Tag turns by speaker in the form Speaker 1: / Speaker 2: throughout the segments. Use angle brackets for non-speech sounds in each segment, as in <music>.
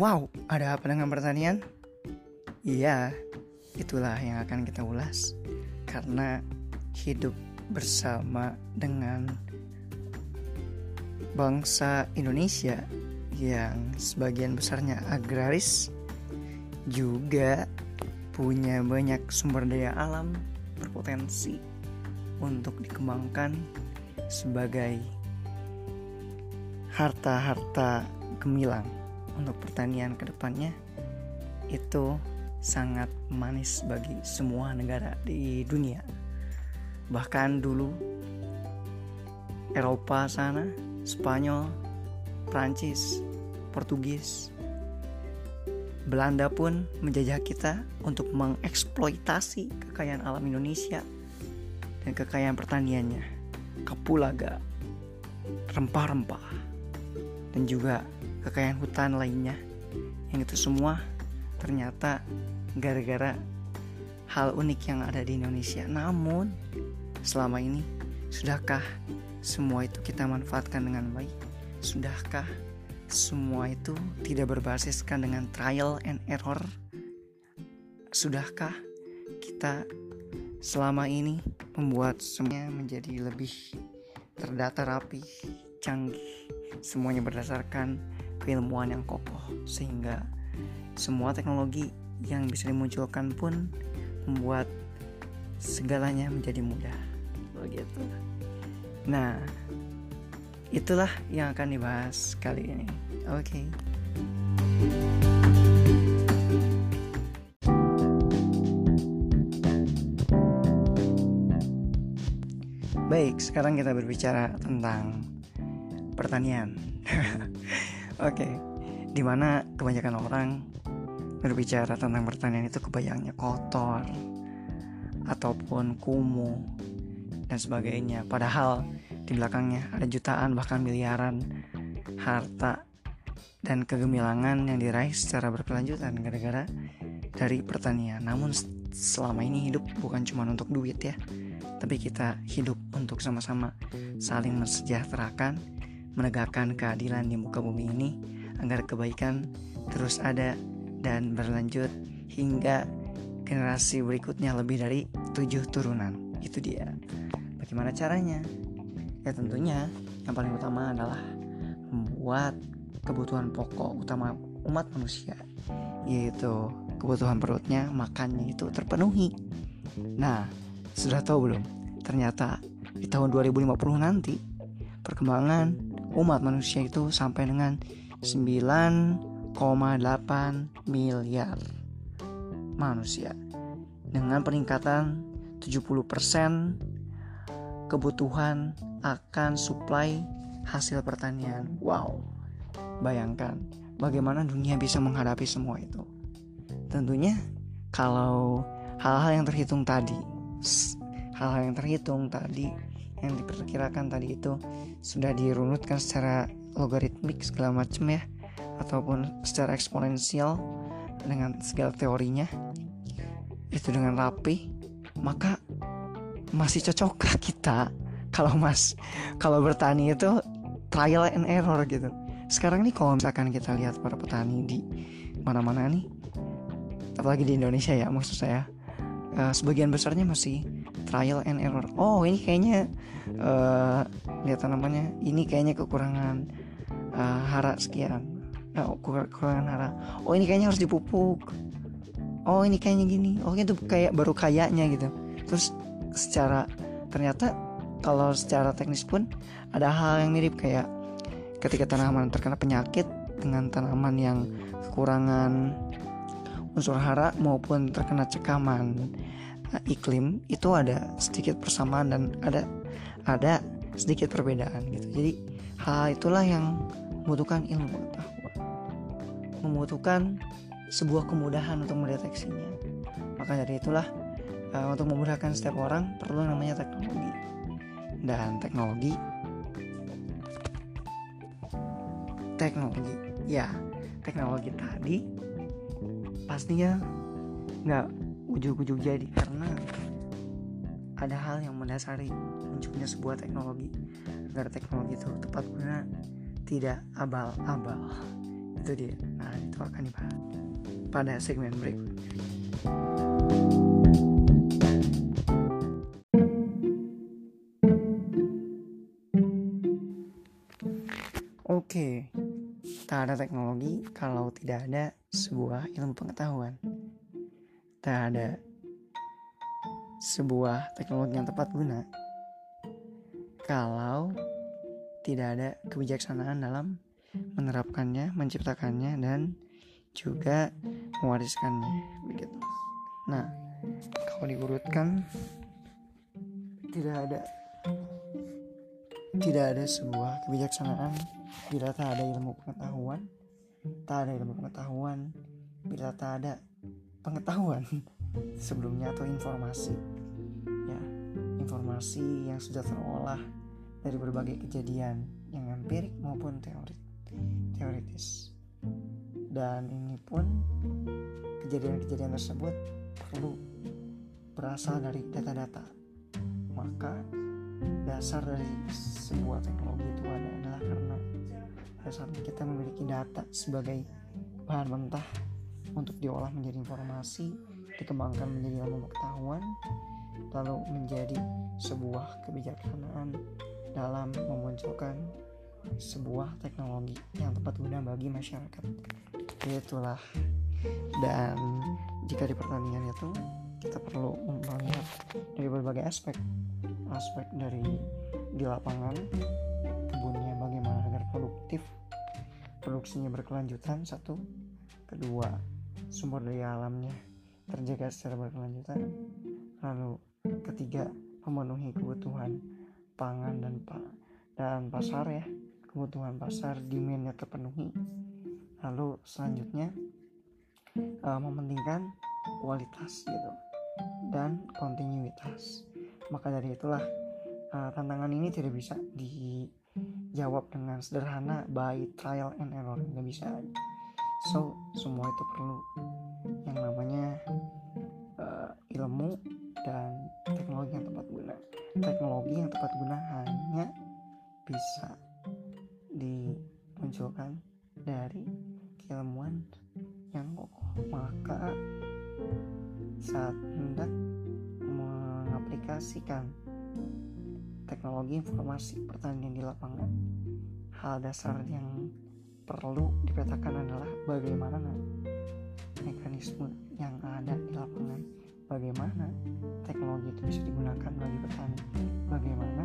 Speaker 1: Wow, ada apa dengan pertanian? Iya, itulah yang akan kita ulas. Karena hidup bersama dengan bangsa Indonesia yang sebagian besarnya agraris juga punya banyak sumber daya alam berpotensi untuk dikembangkan sebagai harta-harta gemilang untuk pertanian ke depannya itu sangat manis bagi semua negara di dunia. Bahkan dulu Eropa sana, Spanyol, Prancis, Portugis, Belanda pun menjajah kita untuk mengeksploitasi kekayaan alam Indonesia dan kekayaan pertaniannya, kapulaga, rempah-rempah, dan juga kekayaan hutan lainnya. Yang itu semua ternyata gara-gara hal unik yang ada di Indonesia. Namun selama ini sudahkah semua itu kita manfaatkan dengan baik? Sudahkah semua itu tidak berbasiskan dengan trial and error? Sudahkah kita selama ini membuat semuanya menjadi lebih terdata rapi canggih semuanya berdasarkan keilmuan yang kokoh sehingga semua teknologi yang bisa dimunculkan pun membuat segalanya menjadi mudah begitu nah itulah yang akan dibahas kali ini oke okay. Baik, sekarang kita berbicara tentang pertanian. <laughs> Oke, di mana kebanyakan orang berbicara tentang pertanian itu kebayangnya kotor ataupun kumuh dan sebagainya. Padahal di belakangnya ada jutaan bahkan miliaran harta dan kegemilangan yang diraih secara berkelanjutan gara-gara dari pertanian. Namun selama ini hidup bukan cuma untuk duit ya, tapi kita hidup untuk sama-sama saling mensejahterakan menegakkan keadilan di muka bumi ini agar kebaikan terus ada dan berlanjut hingga generasi berikutnya lebih dari tujuh turunan. Itu dia. Bagaimana caranya? Ya tentunya yang paling utama adalah membuat kebutuhan pokok utama umat manusia yaitu kebutuhan perutnya, makannya itu terpenuhi. Nah, sudah tahu belum? Ternyata di tahun 2050 nanti perkembangan umat manusia itu sampai dengan 9,8 miliar manusia dengan peningkatan 70% kebutuhan akan suplai hasil pertanian. Wow. Bayangkan bagaimana dunia bisa menghadapi semua itu. Tentunya kalau hal-hal yang terhitung tadi hal-hal yang terhitung tadi yang diperkirakan tadi itu sudah dirunutkan secara logaritmik segala macam ya ataupun secara eksponensial dengan segala teorinya. Itu dengan rapi maka masih cocokkah kita kalau mas kalau bertani itu trial and error gitu. Sekarang nih kalau misalkan kita lihat para petani di mana-mana nih apalagi di Indonesia ya maksud saya uh, sebagian besarnya masih trial and error. Oh ini kayaknya uh, lihat tanamannya. Ini kayaknya kekurangan uh, hara sekian. Uh, kekurangan hara. Oh ini kayaknya harus dipupuk. Oh ini kayaknya gini. Oh itu kayak baru kayaknya gitu. Terus secara ternyata kalau secara teknis pun ada hal yang mirip kayak ketika tanaman terkena penyakit dengan tanaman yang kekurangan unsur hara maupun terkena cekaman iklim itu ada sedikit persamaan dan ada ada sedikit perbedaan gitu. Jadi hal itulah yang membutuhkan ilmu pengetahuan, membutuhkan sebuah kemudahan untuk mendeteksinya. Maka dari itulah uh, untuk memudahkan setiap orang perlu namanya teknologi dan teknologi teknologi ya teknologi tadi pastinya nggak ujuk-ujuk jadi karena ada hal yang mendasari munculnya sebuah teknologi agar teknologi itu tepat guna tidak abal-abal. Itu dia. Nah itu akan dibahas pada segmen berikutnya. Oke, tak ada teknologi kalau tidak ada sebuah ilmu pengetahuan. Tak ada sebuah teknologi yang tepat guna kalau tidak ada kebijaksanaan dalam menerapkannya, menciptakannya, dan juga mewariskannya. Begitu. Nah, kalau diurutkan tidak ada tidak ada sebuah kebijaksanaan bila tak ada ilmu pengetahuan tak ada ilmu pengetahuan bila tak ada pengetahuan <laughs> sebelumnya atau informasi. Ya informasi yang sudah terolah dari berbagai kejadian yang empirik maupun teori teoritis. Dan ini pun kejadian-kejadian tersebut perlu berasal dari data-data. Maka dasar dari sebuah teknologi itu ada adalah karena dasarnya kita memiliki data sebagai bahan mentah untuk diolah menjadi informasi dikembangkan menjadi ilmu pengetahuan lalu menjadi sebuah kebijaksanaan dalam memunculkan sebuah teknologi yang tepat guna bagi masyarakat. Itulah. Dan jika di pertanian itu kita perlu melihat dari berbagai aspek. Aspek dari di lapangan kebunnya bagaimana agar produktif produksinya berkelanjutan satu. Kedua sumber daya alamnya terjaga secara berkelanjutan lalu ketiga memenuhi kebutuhan pangan dan pa dan pasar ya kebutuhan pasar demandnya terpenuhi lalu selanjutnya uh, mementingkan kualitas gitu dan kontinuitas. Maka dari itulah uh, tantangan ini tidak bisa dijawab dengan sederhana by trial and error, nggak bisa. So semua itu perlu yang namanya uh, ilmu dan teknologi yang tepat guna. Teknologi yang tepat guna hanya bisa dimunculkan dari keilmuan yang kokoh. Maka saat hendak mengaplikasikan teknologi informasi pertanian di lapangan hal dasar yang perlu dipetakan adalah bagaimana mekanisme yang ada di lapangan. Bagaimana teknologi itu bisa digunakan bagi petani? Bagaimana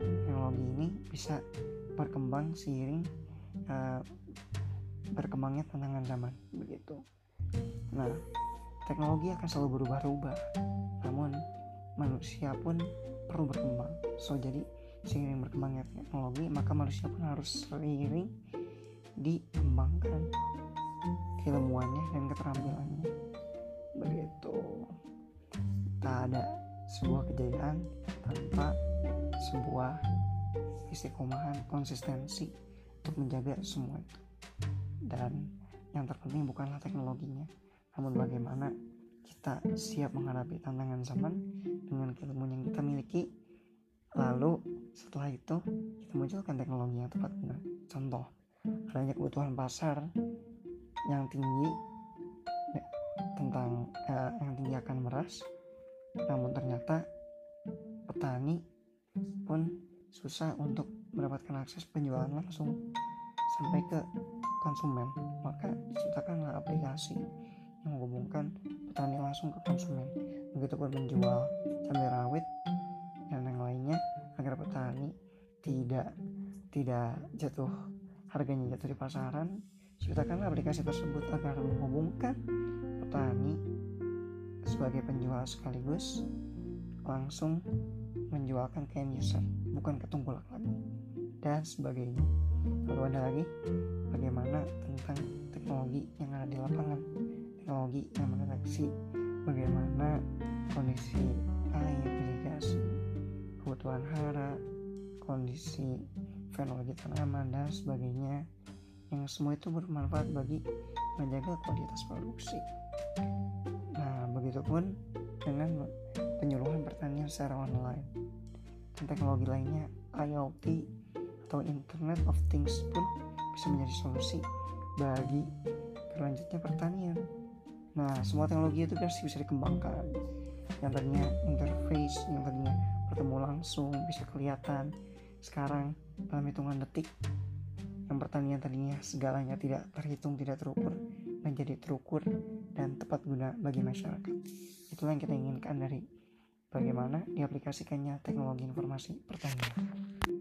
Speaker 1: teknologi ini bisa berkembang seiring uh, berkembangnya tantangan zaman? Begitu. Nah teknologi akan selalu berubah-ubah namun manusia pun perlu berkembang. So jadi seiring berkembangnya teknologi maka manusia pun harus seiring dikembangkan keilmuannya dan keterampilannya. Begitu. Tak ada sebuah kejayaan tanpa sebuah istiqomahan konsistensi untuk menjaga semua. Itu dan yang terpenting bukanlah teknologinya namun bagaimana kita siap menghadapi tantangan zaman dengan keilmuan yang kita miliki. Lalu setelah itu kita munculkan teknologi yang tepat contoh adanya kebutuhan pasar yang tinggi ya, tentang eh, yang tinggi akan beras namun ternyata petani pun susah untuk mendapatkan akses penjualan langsung sampai ke konsumen. Maka diciptakanlah aplikasi yang menghubungkan petani langsung ke konsumen. Begitupun menjual cabai rawit dan yang lainnya agar petani tidak tidak jatuh harganya jatuh di pasaran. Ciptakan aplikasi tersebut agar menghubungkan petani sebagai penjual sekaligus langsung menjualkan ke end user bukan ke tungkulak lagi. Dan sebagainya. Lalu ada lagi bagaimana tentang teknologi yang ada di lapangan? Teknologi yang mendeteksi bagaimana kondisi air irigasi kebutuhan hara kondisi fenologi tanaman dan sebagainya yang semua itu bermanfaat bagi menjaga kualitas produksi nah begitupun dengan penyuluhan pertanian secara online dan teknologi lainnya IoT atau Internet of Things pun bisa menjadi solusi bagi berlanjutnya pertanian. Nah, semua teknologi itu pasti bisa dikembangkan. Yang tadinya interface, yang tadinya bertemu langsung, bisa kelihatan. Sekarang dalam hitungan detik, yang pertanian tadinya segalanya tidak terhitung, tidak terukur, menjadi terukur dan tepat guna bagi masyarakat. Itulah yang kita inginkan dari bagaimana diaplikasikannya teknologi informasi pertanian.